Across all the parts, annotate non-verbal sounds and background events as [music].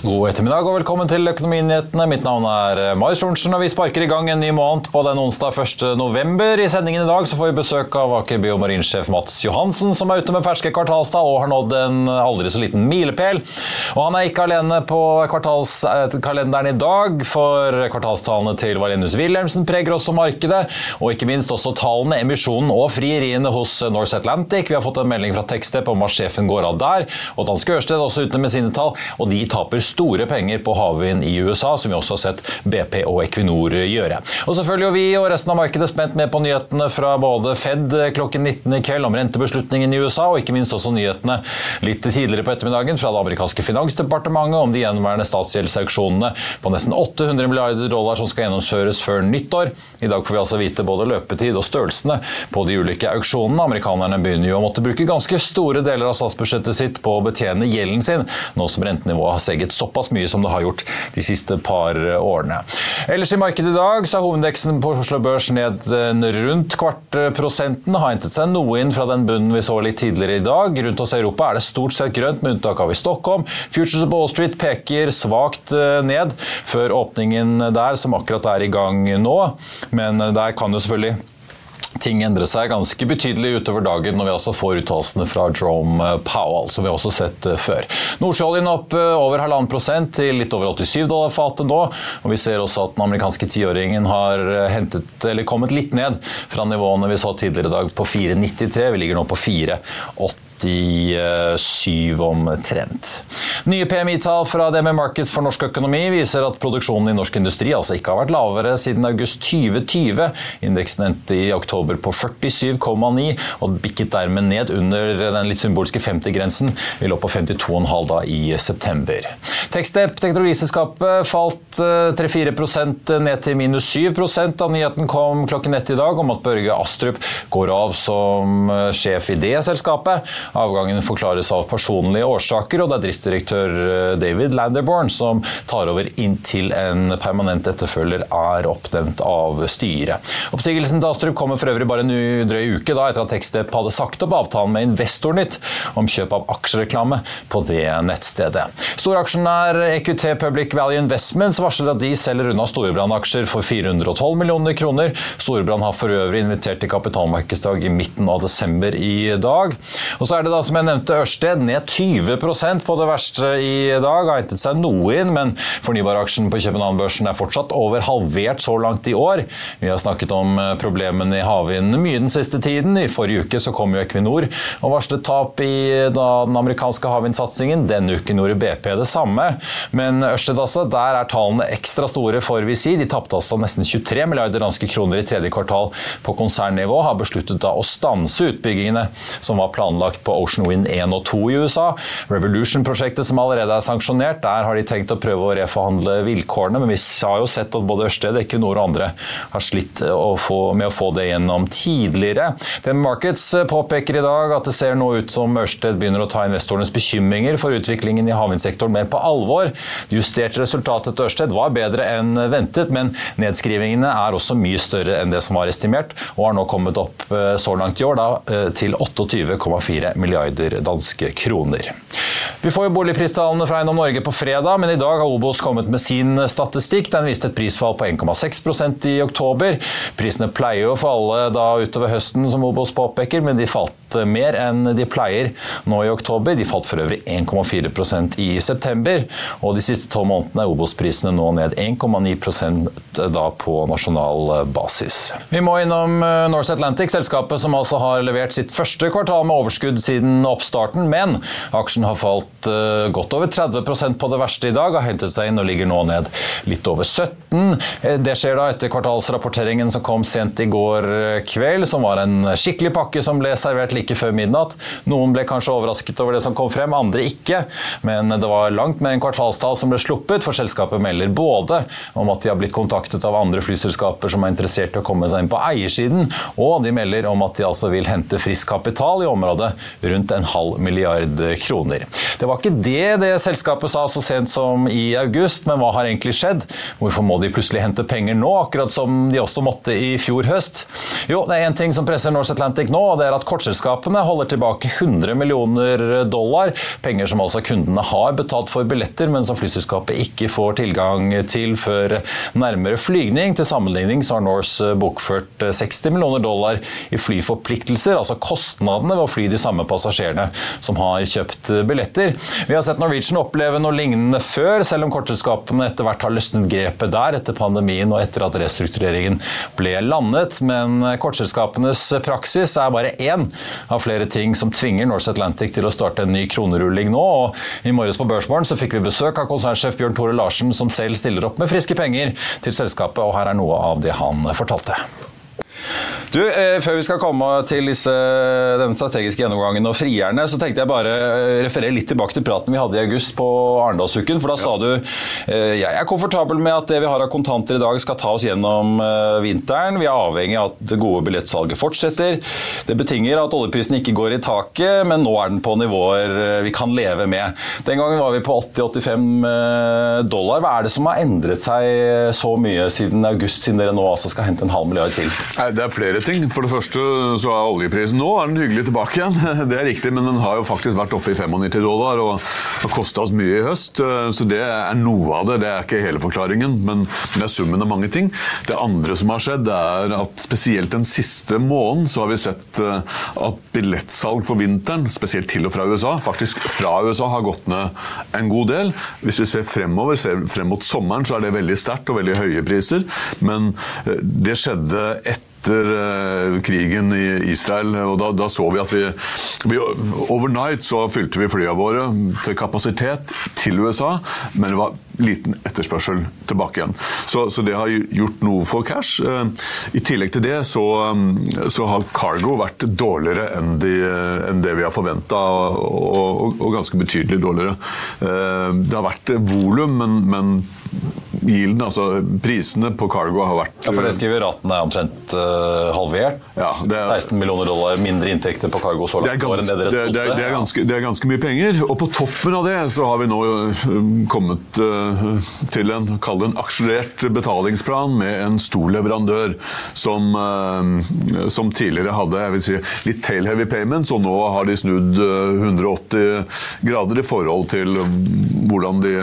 God ettermiddag og velkommen til Økonominyhetene. Mitt navn er Marius Lorentzen, og vi sparker i gang en ny måned på den onsdag 1. november. I sendingen i dag så får vi besøk av Aker Biomarinsjef Mats Johansen, som er ute med ferske kvartalstall og har nådd en aldri så liten milepæl. Og han er ikke alene på kvartalskalenderen i dag, for kvartalstallene til Valenius Wilhelmsen preger også markedet, og ikke minst også tallene, emisjonen og frieriene hos Norse Atlantic. Vi har fått en melding fra Tekstep om at sjefen går av der, og Danske Ørsted også ute med sine tall, og de taper store penger på havvind i USA, som vi også har sett BP og Equinor gjøre. Og så følger vi og resten av markedet spent med på nyhetene fra både Fed klokken 19 i kveld om rentebeslutningen i USA, og ikke minst også nyhetene litt tidligere på ettermiddagen fra det amerikanske finansdepartementet om de gjenværende statsgjeldsauksjonene på nesten 800 milliarder dollar som skal gjennomføres før nyttår. I dag får vi altså vite både løpetid og størrelsene på de ulike auksjonene. Amerikanerne begynner jo å måtte bruke ganske store deler av statsbudsjettet sitt på å betjene gjelden sin, nå som rentenivået har steget såpass mye som det har gjort de siste par årene. Ellers i markedet i dag så er hovedindeksen på Oslo Børs ned rundt kvart prosenten. Har hentet seg noe inn fra den bunnen vi så litt tidligere i dag. Rundt oss i Europa er det stort sett grønt, med unntak av i Stockholm. Futures på Wall Street peker svakt ned før åpningen der, som akkurat er i gang nå. Men der kan jo selvfølgelig ting endrer seg ganske betydelig utover dagen når vi altså får uttalelsene fra Jerome Powell, som vi har også sett før. Nordsjøoljen opp over halvannen prosent til litt over 87 dollar fatet nå. og Vi ser også at den amerikanske tiåringen har hentet, eller kommet litt ned fra nivåene vi så tidligere i dag på 4,93. Vi ligger nå på 4,8. 87 omtrent. Nye PMI-tall fra DME Markets for norsk økonomi viser at produksjonen i norsk industri altså ikke har vært lavere siden august 2020. Indeksen endte i oktober på 47,9 og bikket dermed ned under den litt symbolske 50-grensen. Vi lå på 52,5 da i september. Tekstep, teknologiselskapet, falt 3-4 ned til minus 7% da nyheten kom klokken ett i dag om at Børge Astrup går av som sjef i det selskapet. Avgangen forklares av personlige årsaker, og det er driftsdirektør eh, David Landerborn som tar over inntil en permanent etterfølger er oppnevnt av styret. Oppsigelsen til Astrup kommer for øvrig bare en drøy uke da, etter at Tekstep hadde sagt opp avtalen med Investornytt om kjøp av aksjereklame på det nettstedet. Storaksjonær EQT Public Value Investments varsler at de selger unna Storebrand-aksjer for 412 millioner kroner. Storebrand har for øvrig invitert til kapitalmarkedsdag i midten av desember i dag. Og så er det da, som jeg nevnte, Ørsted ned 20% på det verste i dag. Har hentet seg noe inn, men fornybaraksjen på København-børsen er fortsatt over halvert så langt i år. Vi har snakket om eh, problemene i havvinden mye den siste tiden. I forrige uke så kom jo Equinor og varslet tap i da, den amerikanske havvindsatsingen. Denne uken gjorde BP det samme. Men Ørsted altså, der er tallene ekstra store, får vi si. De tapte altså nesten 23 milliarder danske kroner i tredje kvartal på konsernnivå. Har besluttet da å stanse utbyggingene som var planlagt på Ocean Wind 1 og 2 i USA. Revolution-prosjektet som allerede er sanksjonert, der har de tenkt å prøve å reforhandle vilkårene, men vi har jo sett at både Ørsted, Equinor og andre har slitt med å få det gjennom tidligere. Den Markets påpeker i dag at det ser nå ut som Ørsted begynner å ta investorenes bekymringer for utviklingen i havvindsektoren mer på alvor. Det justerte resultatet til Ørsted var bedre enn ventet, men nedskrivingene er også mye større enn det som var estimert, og har nå kommet opp så langt i år da, til 28,4 milliarder danske kroner. Vi får jo boligpristallene fra Eiendom Norge på fredag, men i dag har Obos kommet med sin statistikk. Den viste et prisfall på 1,6% i oktober. Prisene pleier jo å falle da utover høsten, som Obos påpeker, men de falt mer enn de pleier nå i oktober. De falt for øvrig 1,4 i september. Og de siste tolv månedene er Obos-prisene nå ned 1,9 eh, da på nasjonal eh, basis. Vi må innom eh, Norse Atlantic, selskapet som altså har levert sitt første kvartal med overskudd siden oppstarten, men aksjen har falt godt over 30 på det verste i dag, har hentet seg inn og ligger nå ned litt over 70 2017. Eh, det skjer da etter kvartalsrapporteringen som kom sent i går eh, kveld, som var en skikkelig pakke som ble servert like før midnatt. Noen ble kanskje overrasket over det som kom frem, andre ikke. Men det var langt mer enn kvartalstall som ble sluppet, for selskapet melder både om at de har blitt kontaktet av andre flyselskaper som er interessert i å komme seg inn på eiersiden, og de melder om at de altså vil hente frisk kapital i området rundt en halv milliard kroner. Det var ikke det det selskapet sa så sent som i august, men hva har egentlig skjedd? Hvorfor må de plutselig hente penger nå, akkurat som de også måtte i fjor høst? Jo, det er én ting som presser Norse Atlantic nå, og det er at kortselskapene holder tilbake 100 millioner dollar, penger som altså kundene har betalt for billetter, men som flyselskapet ikke får tilgang til før nærmere flygning. Til sammenligning så har Norse bokført 60 millioner dollar i flyforpliktelser, altså kostnadene ved å fly de samme passasjerene som har kjøpt billetter. Vi har sett Norwegian oppleve noe lignende før, selv om kortselskapene etter hvert har løsnet grepet der etter pandemien og etter at restruktureringen ble landet. Men kortselskapenes praksis er bare én av flere ting som tvinger Norse Atlantic til å starte en ny kronerulling nå. Og I morges på Børsmorgen fikk vi besøk av konsernsjef Bjørn Tore Larsen, som selv stiller opp med friske penger til selskapet, og her er noe av det han fortalte. Du, eh, Før vi skal komme til disse, denne strategiske gjennomgangen og frierne, så tenkte jeg bare eh, referere litt tilbake til praten vi hadde i august på Arendalsuken. For da ja. sa du eh, jeg er komfortabel med at det vi har av kontanter i dag skal ta oss gjennom vinteren. Vi er avhengig av at det gode billettsalget fortsetter. Det betinger at oljeprisen ikke går i taket, men nå er den på nivåer vi kan leve med. Den gangen var vi på 80-85 dollar. Hva er det som har endret seg så mye siden august, siden dere nå altså skal hente en halv milliard til? Det er flere ting. For det første så er oljeprisen nå er den hyggelig tilbake igjen. [laughs] Det er riktig, men den har jo faktisk vært oppe i 95 dollar og har kosta oss mye i høst. Så det er noe av det. Det er ikke hele forklaringen, men det er summen av mange ting. Det andre som har skjedd, er at spesielt den siste måneden så har vi sett eh, at billettsalg for vinteren, spesielt til og fra USA, faktisk fra USA, har gått ned en god del. Hvis vi ser fremover, ser frem mot sommeren, så er det veldig sterkt og veldig høye priser. Men eh, det skjedde etter etter uh, krigen i Israel. og Da, da så vi at vi, vi, Overnight så fylte vi flyene våre til kapasitet til USA, men det var liten etterspørsel tilbake igjen. Så, så det har gjort noe for cash. Uh, I tillegg til det så, um, så har cargo vært dårligere enn, de, enn det vi har forventa, og, og, og, ganske betydelig dårligere. Uh, det har vært volum, men, men yielden, altså prisene på cargo, har vært Ja, For det skriver raten er omtrent uh, halvert? Ja, er, 16 millioner dollar mindre inntekter på cargo så langt det dere trodde? Det, det, er ganske, det er ganske mye penger. Og på toppen av det så har vi nå uh, kommet uh, til en, kall det en akselerert betalingsplan med en stor leverandør som, som tidligere hadde jeg vil si, litt tail-heavy payments, og nå har de snudd 180 grader i forhold til hvordan de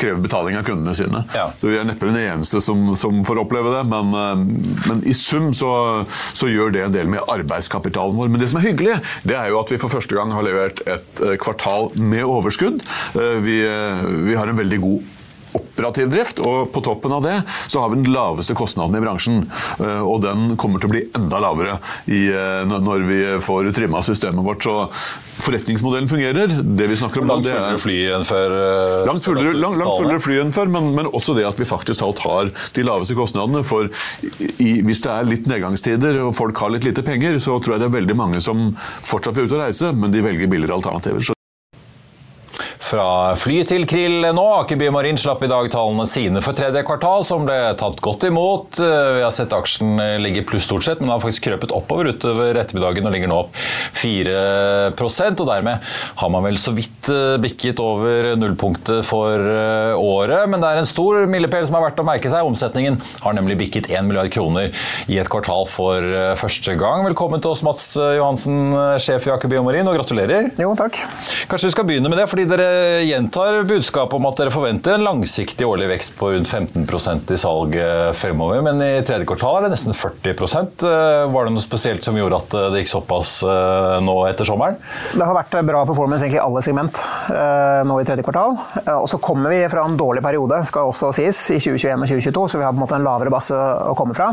krever betaling av kundene sine. Ja. Så vi er neppe den eneste som, som får oppleve det. Men, eh, men i sum så, så, gjør det en del med arbeidskapitalen vår. Men det som er hyggelig, det er jo at vi for første gang har levert et eh, kvartal med overskudd. Eh, vi, vi har en veldig god operativ drift, og på toppen av det så har vi den laveste kostnaden i bransjen. Eh, og den kommer til å bli enda lavere i, eh, når vi får trimma systemet vårt. Så forretningsmodellen fungerer. Det vi snakker om Langt fullere fly enn før? Eh, langt fullere, langt, langt fullere fly enn før, men, men, også det at vi faktisk talt har de laveste kostnadene. For i, hvis det er litt nedgangstider og folk har litt lite penger, så tror jeg det er veldig mange som fortsatt vil ut og reise, men de velger billigere alternativer. Fra fly til krill nå. Aker Bymarin slapp i dag tallene sine for tredje kvartal, som ble tatt godt imot. Vi har sett aksjen ligge pluss stort sett, men den har faktisk krøpet oppover utover ettermiddagen og ligger nå opp 4% og dermed har man vel så vidt eh, bikket over nullpunktet for eh, året. Men det er en stor milepæl som er verdt å merke seg. Omsetningen har nemlig bikket 1 milliard kroner i et kvartal for eh, første gang. Velkommen til oss, Mats Johansen, sjef i Aker Biomarin, og gratulerer. Jo, takk. Kanskje vi skal begynne med det, fordi dere gjentar budskapet om at dere forventer en langsiktig årlig vekst på rundt 15% i salget fremover, men i tredje kvartal er det nesten 40% Var det noe spesielt som gjorde at det gikk såpass nå etter sommeren? Det har vært bra performance i alle segment nå i tredje kvartal. Og så kommer vi fra en dårlig periode, skal også sies, i 2021 og 2022, så vi har på en måte en lavere base å komme fra.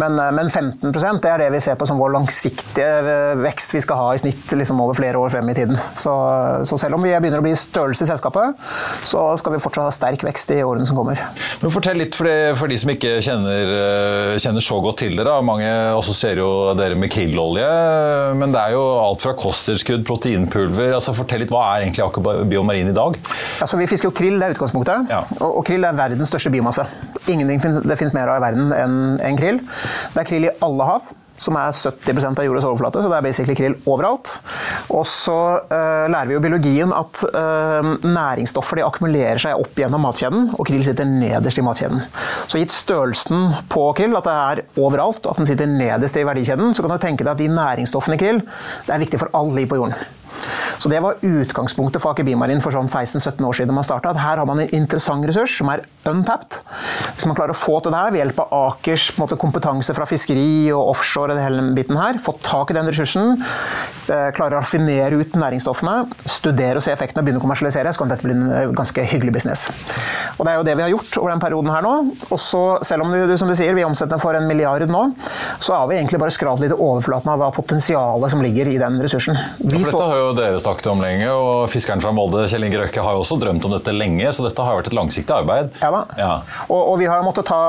Men, men 15 det er det vi ser på som vår langsiktige vekst vi skal ha i snitt liksom over flere år frem i tiden. Så, så selv om vi begynner å bli størrelse i selskapet, så skal vi fortsatt ha sterk vekst i årene som kommer. Men fortell litt for, de, for de som ikke kjenner, eh, kjenner, så godt til dere. Mange assosierer jo dere med krillolje, men det er jo alt fra kosttilskudd, proteinpulver altså Fortell litt, Hva er egentlig Aker Biomarin i dag? Altså, vi fisker jo krill, det er utgangspunktet. Ja. Og, og, krill er verdens største biomasse. Ingenting det finnes mer av i verden enn en krill. Det er krill i alle hav som er 70% av jordas overflate, så det er basically krill overalt. Og så uh, lærer vi jo biologien at uh, næringsstoffer de akkumulerer seg opp gjennom matkjeden, og krill sitter nederst i matkjeden. Så gitt størrelsen på krill, at det er overalt, og at den sitter nederst i verdikjeden, så kan du tenke deg at de næringsstoffene i krill det er viktig for alle liv på jorden. Så Det var utgangspunktet for Aker Bimarin for sånn 16-17 år siden man starta. Her har man en interessant ressurs som er untapped. Hvis man klarer å få til det her ved hjelp av Akers måte, kompetanse fra fiskeri og offshore, og hele biten her, få tak i den ressursen, klarer å raffinere ut næringsstoffene, studere og se effektene og begynne å kommersialisere, så kan dette bli en eh, ganske hyggelig business. Og Det er jo det vi har gjort over den perioden her nå. Og så, selv om du, som du sier, vi omsetter for en milliard nå, så har vi egentlig bare skravd litt i overflaten av hva potensialet som ligger i den ressursen. Vi ja, for dette har jo dere snakket om lenge, og fiskeren fra Molde, Kjell Inge Røkke, har jo også drømt om dette lenge, så dette har vært et langsiktig arbeid. Ja da. Ja. Og, og, vi har måttet ta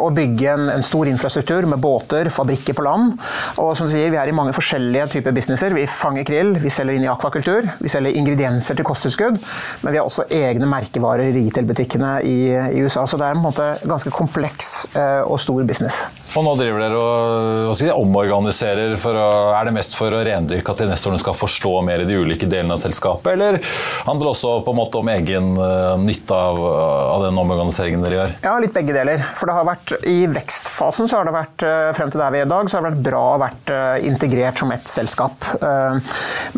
og bygge en, en, stor infrastruktur med båter, fabrikker på land. Og som du sier, vi er i mange forskjellige typer businesser. Vi fanger krill, vi selger inn i akvakultur, vi selger ingredienser til kosttilskudd, men vi har også egne merkevarer i retail-butikkene i, i, USA. Så det er en måte ganske kompleks uh, og stor business. Og nå driver dere og, og omorganiserer. For å, er det mest for å rendyrke at investorene skal forstå mer i de ulike delene av selskapet, eller handler det også på en måte om egen uh, nytte av, av, den omorganiseringen dere gjør? Ja, litt begge deler. For det har vært, i vekstfasen så har det vært, uh, frem til der vi er i dag, så har det vært bra å vært integrert som ett selskap.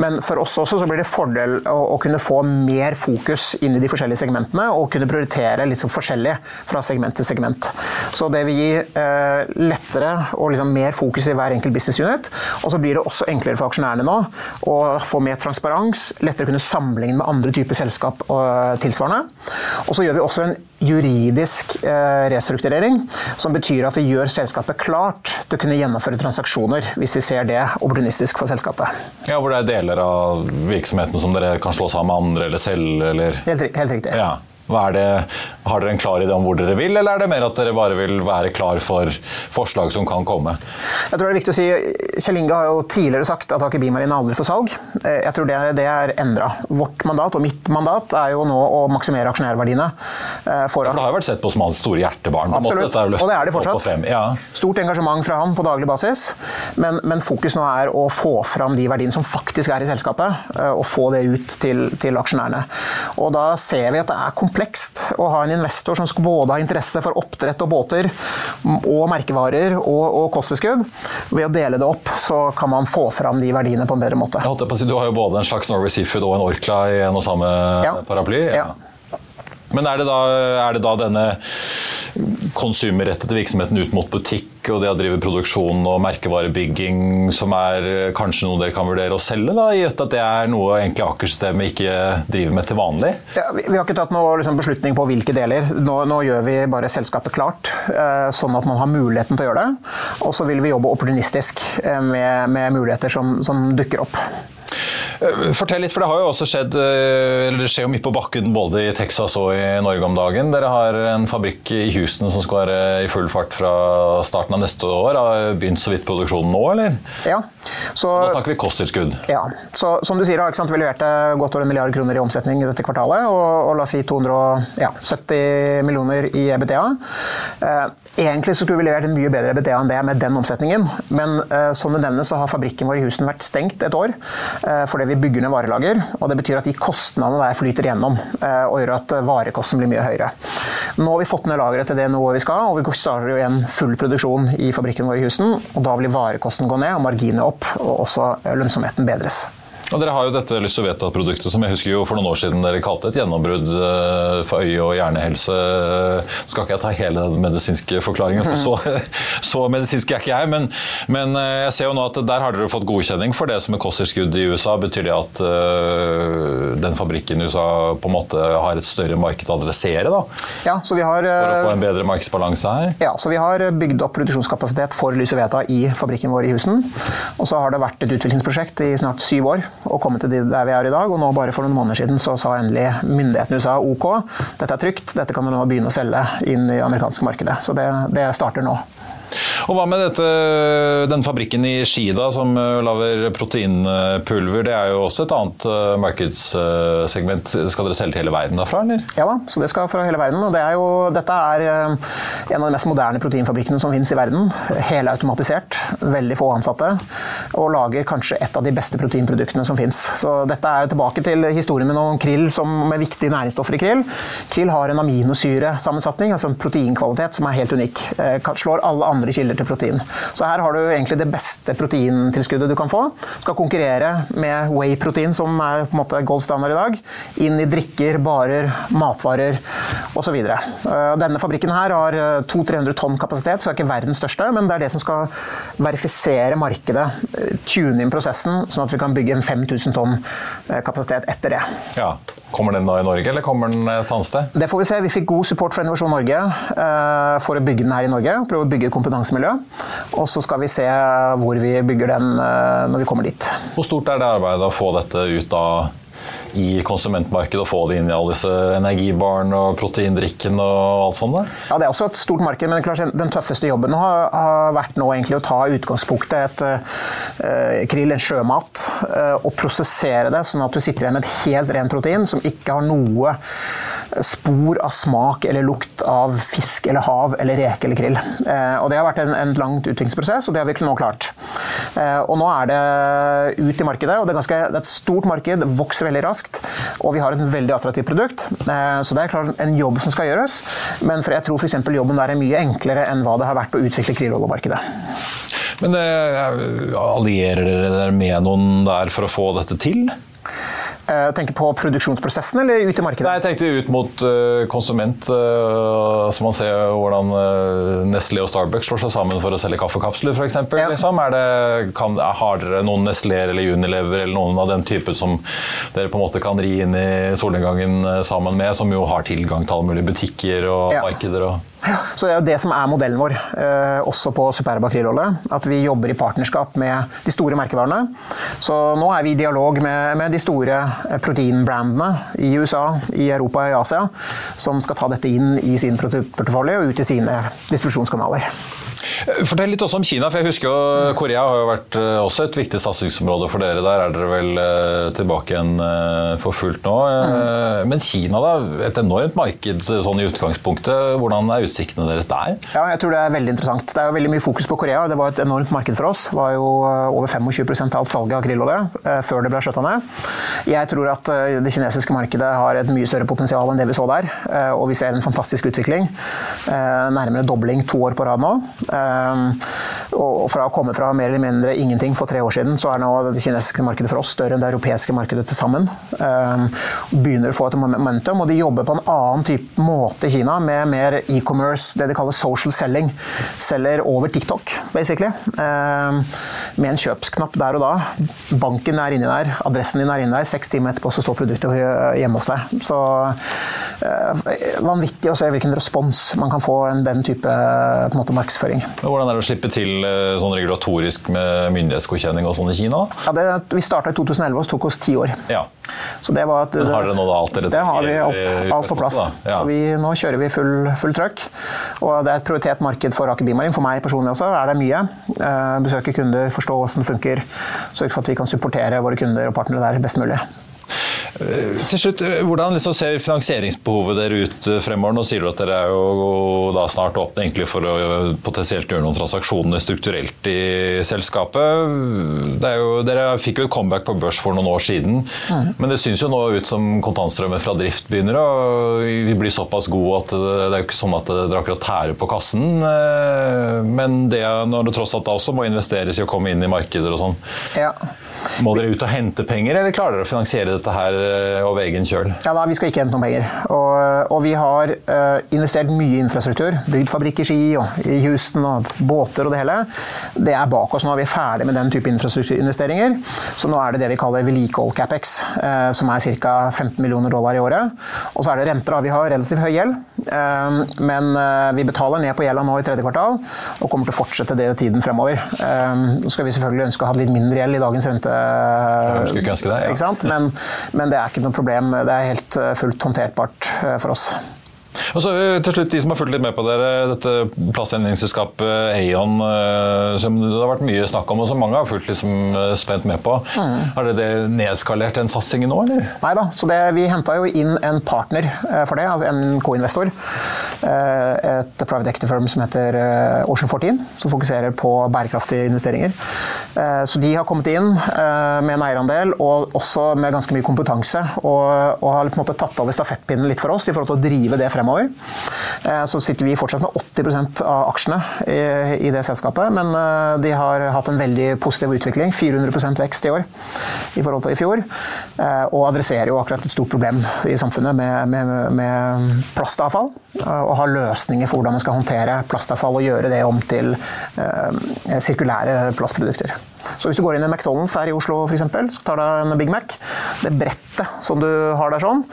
Men for oss også så blir det fordel å, å, kunne få mer fokus inn i de forskjellige segmentene, og kunne prioritere litt sånn forskjellig fra segment til segment. Så det vil gi lettere og liksom mer fokus i hver enkelt business unit. Og så blir det også enklere for aksjonærene nå å få mer transparens, lettere kunne sammenligne med andre typer selskap og tilsvarende. Og så gjør vi også en juridisk eh, restrukturering, som betyr at vi gjør selskapet klart til å kunne gjennomføre transaksjoner, hvis vi ser det opportunistisk for selskapet. Ja, Hvor det er deler av virksomheten som dere kan slå sammen med andre eller selv? Eller? Helt, helt riktig. Ja. Det, har dere en klar idé om hvor dere vil, eller er det mer at dere bare vil være klar for forslag som kan komme? Jeg tror det er viktig å si, Kjell Inge har jo tidligere sagt at Aker Bimarin er aldri for salg. Eh, jeg tror det, det er endra. Vårt mandat og mitt mandat er jo nå å maksimere aksjonærverdiene. Eh, for, ja, for det har jo vært sett på som hans store hjertebarn. Absolutt, og det er det fortsatt. Ja. Stort engasjement fra han på daglig basis, men, men, fokus nå er å få fram de verdiene som faktisk er i selskapet, eh, og få det ut til, til aksjonærene. Og da ser vi at det er komplekst komplekst å ha en investor som skal både ha interesse for oppdrett og båter, og merkevarer og, og kosttilskudd. Ved å dele det opp så kan man få fram de verdiene på en bedre måte. Si, du har jo både en slags Norway Seafood og en Orkla i en og samme ja. paraply. Ja. Men er det, da, er det da denne konsumerrettede virksomheten ut mot butikk og det å drive produksjon og merkevarebygging som er kanskje noe dere kan vurdere å selge, da, i at det er noe egentlig Aker-systemet ikke driver med til vanlig? Ja, vi, vi, har ikke tatt noen liksom, beslutning på hvilke deler. Nå, nå, gjør vi bare selskapet klart, eh, sånn at man har muligheten til å gjøre det. Og så vil vi jobbe opportunistisk eh, med, med, muligheter som, som dukker opp. Fortell litt, for det har jo også skjedd eller det skjer jo mye på bakken både i Texas og i Norge om dagen. Dere har en fabrikk i Houston som skal være i full fart fra starten av neste år. Har begynt så vidt produksjonen nå, eller? Ja. Så, nå snakker vi kosttilskudd. Ja. Så som du sier, sant, vi leverte godt over en milliard kroner i omsetning i dette kvartalet. Og, og la oss si 270 millioner i EBTA. Eh, Egentlig så skulle vi levert en mye bedre EBTA enn det med den omsetningen, men som du nevner så har fabrikken vår i Houston vært stengt et år uh, fordi vi bygger ned varelager. og Det betyr at de kostnadene der flyter gjennom uh, og gjør at varekosten blir mye høyere. Nå har vi fått ned lageret til det nivået vi skal, og vi starter jo igjen full produksjon i fabrikken vår i Husen. og Da vil varekosten gå ned og marginene opp, og også lønnsomheten bedres. Og dere har jo dette Lysoveta-produktet som jeg husker jo for noen år siden dere kalte et gjennombrudd eh, for øye- og hjernehelse. Så skal ikke jeg ta hele den medisinske forklaringen, [laughs] for så, så medisinsk er ikke jeg. Men, men, eh, jeg ser jo nå at der har dere fått godkjenning for det som er kosttilskudd i USA. Betyr det at uh, den fabrikken i USA på en måte har et større marked å adressere? da? Ja, så vi har, for å få en bedre markedsbalanse her? Ja, så vi har bygd opp produksjonskapasitet for Lysoveta i fabrikken vår i Husen. Og så har det vært et utviklingsprosjekt i snart syv år å komme til der vi er i dag. Og nå bare for noen måneder siden så sa endelig myndighetene i USA OK, dette er trygt, dette kan du nå begynne å selge inn i amerikanske markedet. Så det, det starter nå. Og Hva med dette, den fabrikken i Skida som eh, lager proteinpulver? Det er jo også et annet eh, markedssegment. Skal dere selge til hele verden derfra, eller? Ja da, så det skal fra hele verden. og det er jo, Dette er eh, en av de mest moderne proteinfabrikkene som finnes i verden. Helautomatisert, veldig få ansatte, og lager kanskje et av de beste proteinproduktene som finnes. Så dette er tilbake til historien med noen krill som, med viktige næringsstoffer i krill. Krill har en aminosyresammensetning, altså en proteinkvalitet, som er helt unik. Slår alle andre kilder kilder til protein. Så her har du egentlig det beste proteintilskuddet du kan få. Du skal konkurrere med whey-protein, som er på en måte gold standard i dag, inn i drikker, barer, matvarer osv. Eh, denne fabrikken her har 200-300 eh, tonn kapasitet, så det er ikke verdens største, men det er det som skal verifisere markedet, eh, tune inn prosessen, sånn at vi kan bygge en 5000 tonn kapasitet etter det. Ja. Kommer den da i Norge, eller kommer den et annet sted? Det får vi se. Vi fikk god support fra Innovasjon Norge for å bygge den her i Norge. Prøve å bygge et kompetansemiljø. Og så skal vi se hvor vi bygger den når vi kommer dit. Hvor stort er det arbeidet å få dette ut av i konsumentmarkedet og få det inn i alle disse energibarene og proteindrikken og alt sånt? Der? Ja, Det er også et stort marked, men klart, den tøffeste jobben har, har vært nå egentlig å ta utgangspunktet et uh, krill, en sjømat, uh, og prosessere det sånn at du sitter igjen med et helt rent protein som ikke har noe spor av smak eller lukt av fisk eller hav eller reke eller krill. Uh, og Det har vært en, en langt utviklingsprosess, og det har vi nå klart. og Nå er det ut i markedet, og det er, ganske, det er et stort marked, vokser veldig raskt. Og vi har et veldig attraktivt produkt. Eh, så det er klart en jobb som skal gjøres. Men jeg tror f.eks. jobben der er mye enklere enn hva det har vært å utvikle krilloljemarkedet. Men eh, allierer dere med noen der for å få dette til? Uh, tenker på produksjonsprosessen eller ut i markedet? Nei, jeg tenkte ut mot uh, konsument. Uh, så man ser hvordan Nestlé og Starbucks slår seg sammen for å selge kaffekapsler f.eks. Ja. Liksom. har dere noen Nestlé eller Unilever eller noen av den typen som dere på en måte kan ri inn i solnedgangen sammen med, som jo har tilgang til alle mulige butikker og ja. markeder? og så Det er jo det som er modellen vår, eh, også på Superba krillolje. At vi jobber i partnerskap med de store merkevarene. Så nå er vi i dialog med, med de store eh, proteinbrandene i USA, i Europa og i Asia, som skal ta dette inn i sin produktportefølje og ut i sine distribusjonskanaler. Fortell litt også om Kina, for jeg husker jo Korea har jo vært eh, også et viktig satsingsområde for dere. Der er dere vel eh, tilbake igjen eh, for fullt nå. Mm. Men Kina, da. Et enormt marked sånn i utgangspunktet. Hvordan er utsiktene deres der? Ja, jeg tror det er veldig interessant. Det er jo veldig mye fokus på Korea. Det var et enormt marked for oss. Det var jo over 25 av alt salget av krillolje før det ble skjøtta ned. Jeg tror at det kinesiske markedet har et mye større potensial enn det vi så der. Og vi ser en fantastisk utvikling. Nærmere dobling to år på rad nå. Um, og fra å komme fra mer eller mindre ingenting for tre år siden, så er nå det kinesiske markedet for oss større enn det europeiske markedet til sammen. Ehm, begynner å få et momentum, og de jobber på en annen type måte i Kina, med mer e-commerce, det de kaller social selling. Selger over TikTok, basically. Ehm, med en kjøpsknapp der og da. Banken er inni der, adressen din er inni der. Seks timer etterpå så står produktet hjemme hos deg. Så vanvittig å se hvilken respons man kan få en den type måte, markedsføring. Hvordan er det å slippe til til eh, sånn regulatorisk med myndighetsgodkjenning og sånn i Kina? Ja, det, Vi starta i 2011 og tok oss ti år. Ja. Så det var at, Men har dere nå da alt dere Det har vi alt, alt på plass. Ja. Vi, nå kjører vi full, full trøkk. Og det er et prioritert marked for Aker Bymarin. For meg personlig også er det mye. Eh, besøke kunder, forstå hvordan det funker. Sørge for at vi kan supportere våre kunder og partnere der best mulig. Til slutt, Hvordan liksom ser finansieringsbehovet dere ut eh, fremover? Nå sier du at dere er jo da snart åpne for å potensielt gjøre noen transaksjoner strukturelt i selskapet. Det er jo, dere fikk jo et comeback på børs for noen år siden, men det syns jo nå ut som kontantstrømmen fra drift begynner å bli såpass god at det, det er jo ikke sånn at dere akkurat tærer på kassen. eh, Men det når det tross alt da også må investeres i å komme inn i markeder og sånn. Ja. Må dere ut og hente penger, eller klarer dere å finansiere dette her eh, over egen kjøl? Ja, da, Vi skal ikke hente noen penger. Og, og vi har uh, investert mye i infrastruktur. Bygd fabrikk i Ski og i Houston og båter og det hele. Det er bak oss. Nå er vi ferdig med den type infrastrukturinvesteringer. Så nå er det det vi kaller vedlikehold capex, uh, som er ca. 15 millioner dollar i året. Og så er det renter. Vi har relativt høy gjeld, uh, men eh, vi betaler ned på gjelda nå i tredje kvartal og kommer til å fortsette det tiden fremover. Eh, så skal vi selvfølgelig ønske å ha litt mindre gjeld i dagens rente Jeg skulle ikke ønske det, ja. Men, men det er ikke noe problem. Det er helt eh, fullt håndterbart eh, for oss. Og så eh, til slutt, De som har fulgt litt med på dere, dette plastgjenvinningsselskapet Aeon, eh, som det har vært mye snakk om, og som mange har fulgt liksom eh, spent med på. Har dere nedskalert den satsingen nå, eller? Nei da, så det, vi henta jo inn en partner for det, altså en co-investor. Et private equity firm som heter Ocean 14, som fokuserer på bærekraftige investeringer. Så de har kommet inn med en eierandel og også med ganske mye kompetanse. Og, og har på en måte tatt over stafettpinnen litt for oss i forhold til å drive det fremover. Eh, Så sitter vi fortsatt med 80 av aksjene i, det selskapet, men eh, de har hatt en veldig positiv utvikling. 400% vekst i år i forhold til i fjor. eh, Og adresserer jo akkurat et stort problem i samfunnet med, med, med plastavfall. Og har løsninger for hvordan man skal håndtere plastavfall og gjøre det om til sirkulære plastprodukter. Så hvis du går inn i McDonald's her i Oslo eksempel, så tar du en Big Mac. Det brettet som du har der sånn,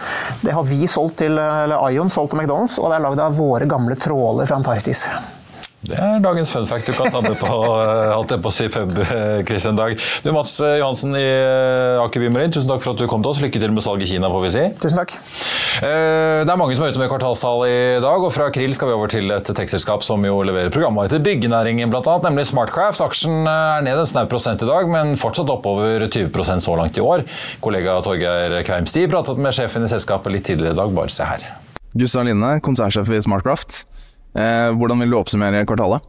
det har vi solgt til, eller Ion solgt til McDonald's, og det er lagd av våre gamle tråler fra Antarktis. Det er dagens fun fact du kan ta med på [laughs] eh, alt det på å si pub, eh, Christian Dag. Du, Mats eh, Johansen i eh, Aker Bymarin, tusen takk for at du kom til oss. Lykke til med salg i Kina, får vi si. Tusen takk. Eh, Det er mange som er ute med kvartalstall i dag, og fra Krill skal vi over til et tekstselskap som jo leverer programvare til byggenæringen, annet, nemlig Smartcraft. Aksjen er ned en snau prosent i dag, men fortsatt oppover 20% så langt i år. Kollega Torgeir Kveimsti pratet med sjefen i selskapet litt tidligere i dag, bare se her. Gustav Line, konsernsjef i Smartcraft. Eh, hvordan vil du oppsummere kvartalet?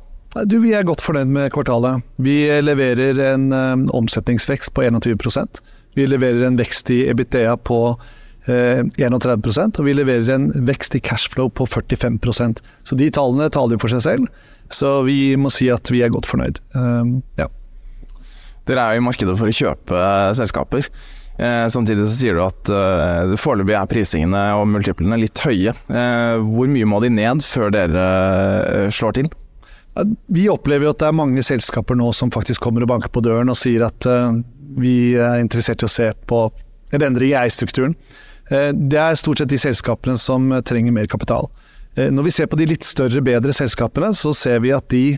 Du, Vi er godt fornøyd med kvartalet. Vi leverer en um, omsetningsvekst på 21% Vi leverer en vekst i EBITDA på eh, 31% og vi leverer en vekst i cashflow på 45% Så de tallene taler jo for seg selv. Så vi må si at vi er godt fornøyd. Um, ja. Dere er jo i markedet for å kjøpe eh, selskaper. Eh, samtidig så sier du at eh, foreløpig er prisingene og multiplene litt høye. Eh, hvor mye må de ned før dere eh, slår til? Vi opplever jo at det er mange selskaper nå som faktisk kommer og banker på døren og sier at eh, vi er interessert i å se på en endring i eierstrukturen. Eh, det er stort sett de selskapene som eh, trenger mer kapital. Når vi ser på de litt større, bedre selskapene, så ser vi at de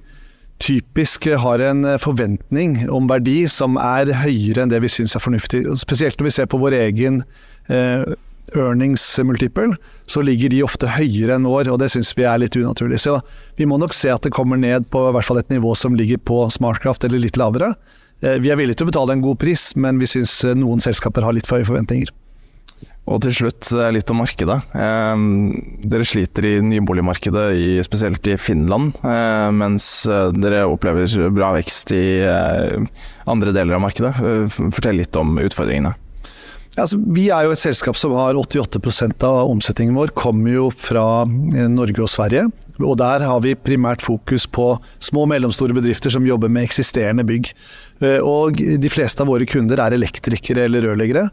typisk har en eh, forventning om verdi som er høyere enn det vi syns er fornuftig. Spesielt når vi ser på vår egen eh, earnings multiple, så ligger de ofte høyere enn vår, og det syns vi er litt unaturlig. Så vi må nok se at det kommer ned på hvert fall et nivå som ligger på Smartkraft eller litt lavere. Eh, Vi er villige til å betale en god pris, men vi syns eh, noen selskaper har litt for høye forventninger. Og til slutt litt om markedet. Eh, dere sliter i nyboligmarkedet, spesielt i Finland, eh, mens eh, dere opplever bra vekst i eh, andre deler av markedet. Fortell litt om utfordringene. Altså, vi er jo et selskap som har 88% av omsetningen vår kommer jo fra Norge og Sverige. Og der har vi primært fokus på små og mellomstore bedrifter som jobber med eksisterende bygg. Og de fleste av våre kunder er elektrikere eller rørleggere.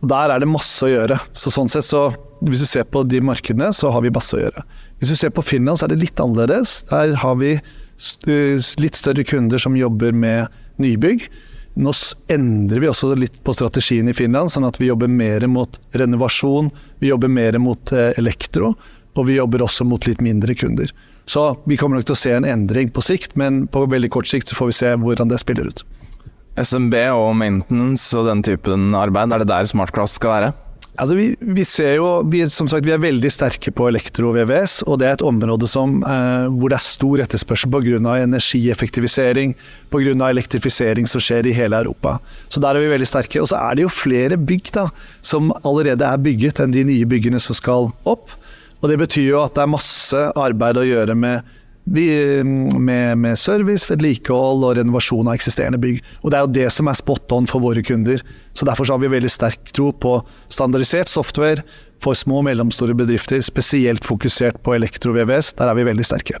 Og Der er det masse å gjøre. Så sånn sett så, Hvis du ser på de markedene, så har vi masse å gjøre. Hvis du ser på Finland, så er det litt annerledes. Der har vi eh, litt større kunder som jobber med nybygg. Nå endrer vi også litt på strategien i Finland, sånn at vi jobber mer mot renovasjon, vi jobber mer mot eh, elektro, og vi jobber også mot litt mindre kunder. Så vi kommer nok til å se en endring på sikt, men på veldig kort sikt så får vi se hvordan det spiller ut. SMB og maintenance og den typen arbeid, er det der Smartcraft skal være? Altså vi, vi, ser jo, vi, som sagt, vi er veldig sterke på elektro og VVS, og det er et område som, eh, hvor det er stor etterspørsel pga. energieffektivisering, pga. elektrifisering som skjer i hele Europa. Så der er vi veldig sterke. Og så er det jo flere bygg da, som allerede er bygget enn de nye byggene som skal opp. Og det betyr jo at det er masse arbeid å gjøre med vi, med, med, service, vedlikehold og renovasjon av eksisterende bygg. Og Det er jo det som er spot on for våre kunder. Så Derfor så har vi veldig sterk tro på standardisert software for små og mellomstore bedrifter, spesielt fokusert på elektro-VVS. Der er vi veldig sterke.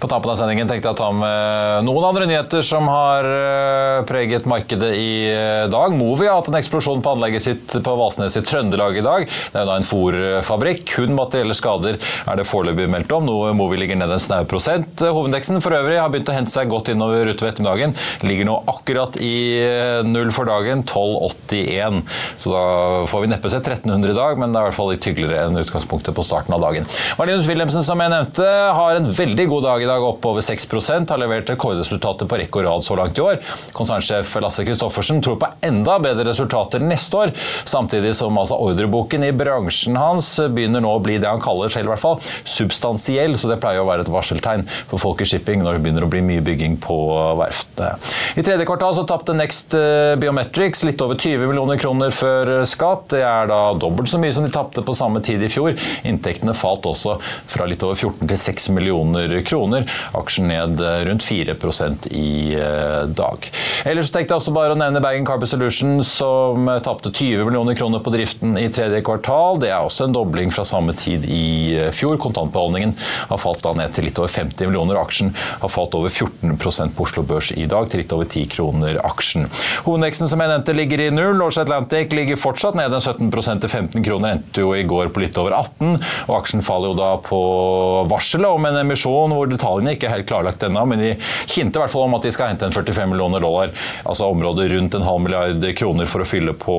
På tampen av sendingen tenkte jeg å ta med noen andre nyheter som har eh, preget markedet i eh, dag. Movi har hatt en eksplosjon på anlegget sitt på Valsnes i Trøndelag i dag. Det er da en fòrfabrikk. Kun materielle skader er det foreløpig meldt om, noe Movi ligger ned en snau prosent. Hovedindeksen for øvrig har begynt å hente seg godt innover utover ettermiddagen. Ligger nå akkurat i eh, null for dagen, 12,81. Så da får vi neppe se 1300 i dag, men det er i hvert fall litt hyggeligere enn utgangspunktet på starten av dagen. Marlinus Wilhelmsen, som jeg nevnte, har en veldig god dag i dag dag opp over 6 har levert rekordresultater på rekke og rad så langt i år. Konsernsjef Lasse Christoffersen tror på enda bedre resultater neste år, samtidig som altså ordreboken i bransjen hans begynner nå å bli det han kaller selv i hvert fall, substansiell, så det pleier å være et varseltegn for folk i shipping når det begynner å bli mye bygging på verftene. I tredje kvartal så tapte Next eh, Biometrics litt over 20 millioner kroner før skatt. Det er da dobbelt så mye som de tapte på samme tid i fjor. Inntektene falt også fra litt over 14 til 6 millioner kroner kroner. Aksjen ned rundt 4 i dag. Ellers tenkte jeg også bare å nevne Bergen Carbon Solution, som tapte 20 millioner kroner på driften i tredje kvartal. Det er også en dobling fra samme tid i fjor. Kontantbeholdningen har falt da ned til litt over 50 millioner. Aksjen har falt over 14% på Oslo Børs i dag, til litt over 10 kroner aksjen. Hovedveksten som jeg nevnte ligger i null. Norse Atlantic ligger fortsatt ned en 17% til 15 kroner. Endte jo i går på litt over 18, og aksjen faller jo da på varselet om en emisjon hvor detaljene ikke helt klarlagt ennå, men de hinter i hvert fall om at de skal hente en 45 millioner dollar, altså området rundt en halv milliard kroner for å fylle på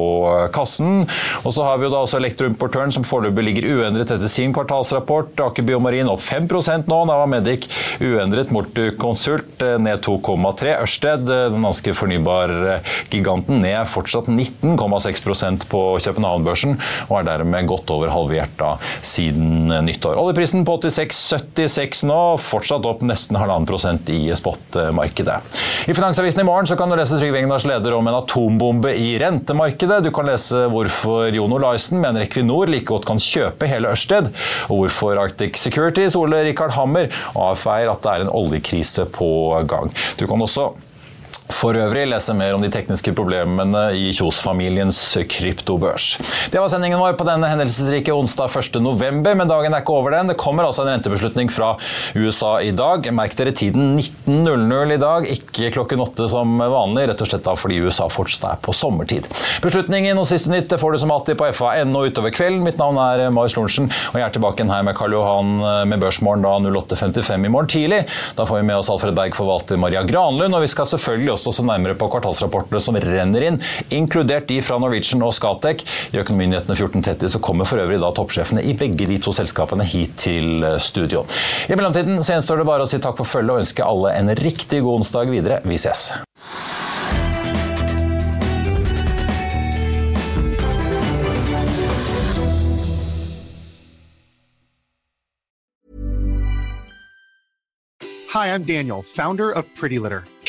kassen. Og så har vi jo da også elektroimportøren som foreløpig ligger uendret etter sin kvartalsrapport. Aker Biomarin opp 5 nå. Nava Medic uendret. Mortukonsult ned 2,3. Ørsted, den danske fornybargiganten, ned fortsatt 19,6% på København-børsen, og er dermed godt over halvert da siden nyttår. Oljeprisen på 86,76 nå, fortsatt opp nesten halvannen prosent i spotmarkedet. I Finansavisen i morgen så kan du lese Trygve Egnars leder om en atombombe i rentemarkedet. Du kan lese hvorfor Jon Olaisen mener Equinor like godt kan kjøpe hele Ørsted, og hvorfor Arctic Securities Ole Rikard Hammer avfeier at det er en oljekrise på gang. Du kan også for øvrig lese mer om de tekniske problemene i Kjos-familiens kryptobørs. Det var sendingen vår på denne hendelsesrike onsdag 1.11, men dagen er ikke over den. Det kommer altså en rentebeslutning fra USA i dag. Merk dere tiden 19.00 i dag, ikke klokken åtte som vanlig, rett og slett da fordi USA fortsatt er på sommertid. Beslutningen og siste nytt får du som alltid på fa.no utover kvelden. Mitt navn er Marius Lorentzen, og jeg er tilbake her med Karl Johan med Børsmorgen da 08.55 i morgen tidlig. Da får vi med oss Alfred Berg, forvalter Maria Granlund, og vi skal selvfølgelig også også se nærmere på kvartalsrapportene som renner inn, inkludert de fra Norwegian og Scatec. I Økonominyhetene 14.30 så kommer for øvrig da toppsjefene i begge de to selskapene hit til studio. I mellomtiden så gjenstår det bare å si takk for følget og ønske alle en riktig god onsdag videre. Vi ses. Hi, I'm Daniel, founder of Pretty Litter.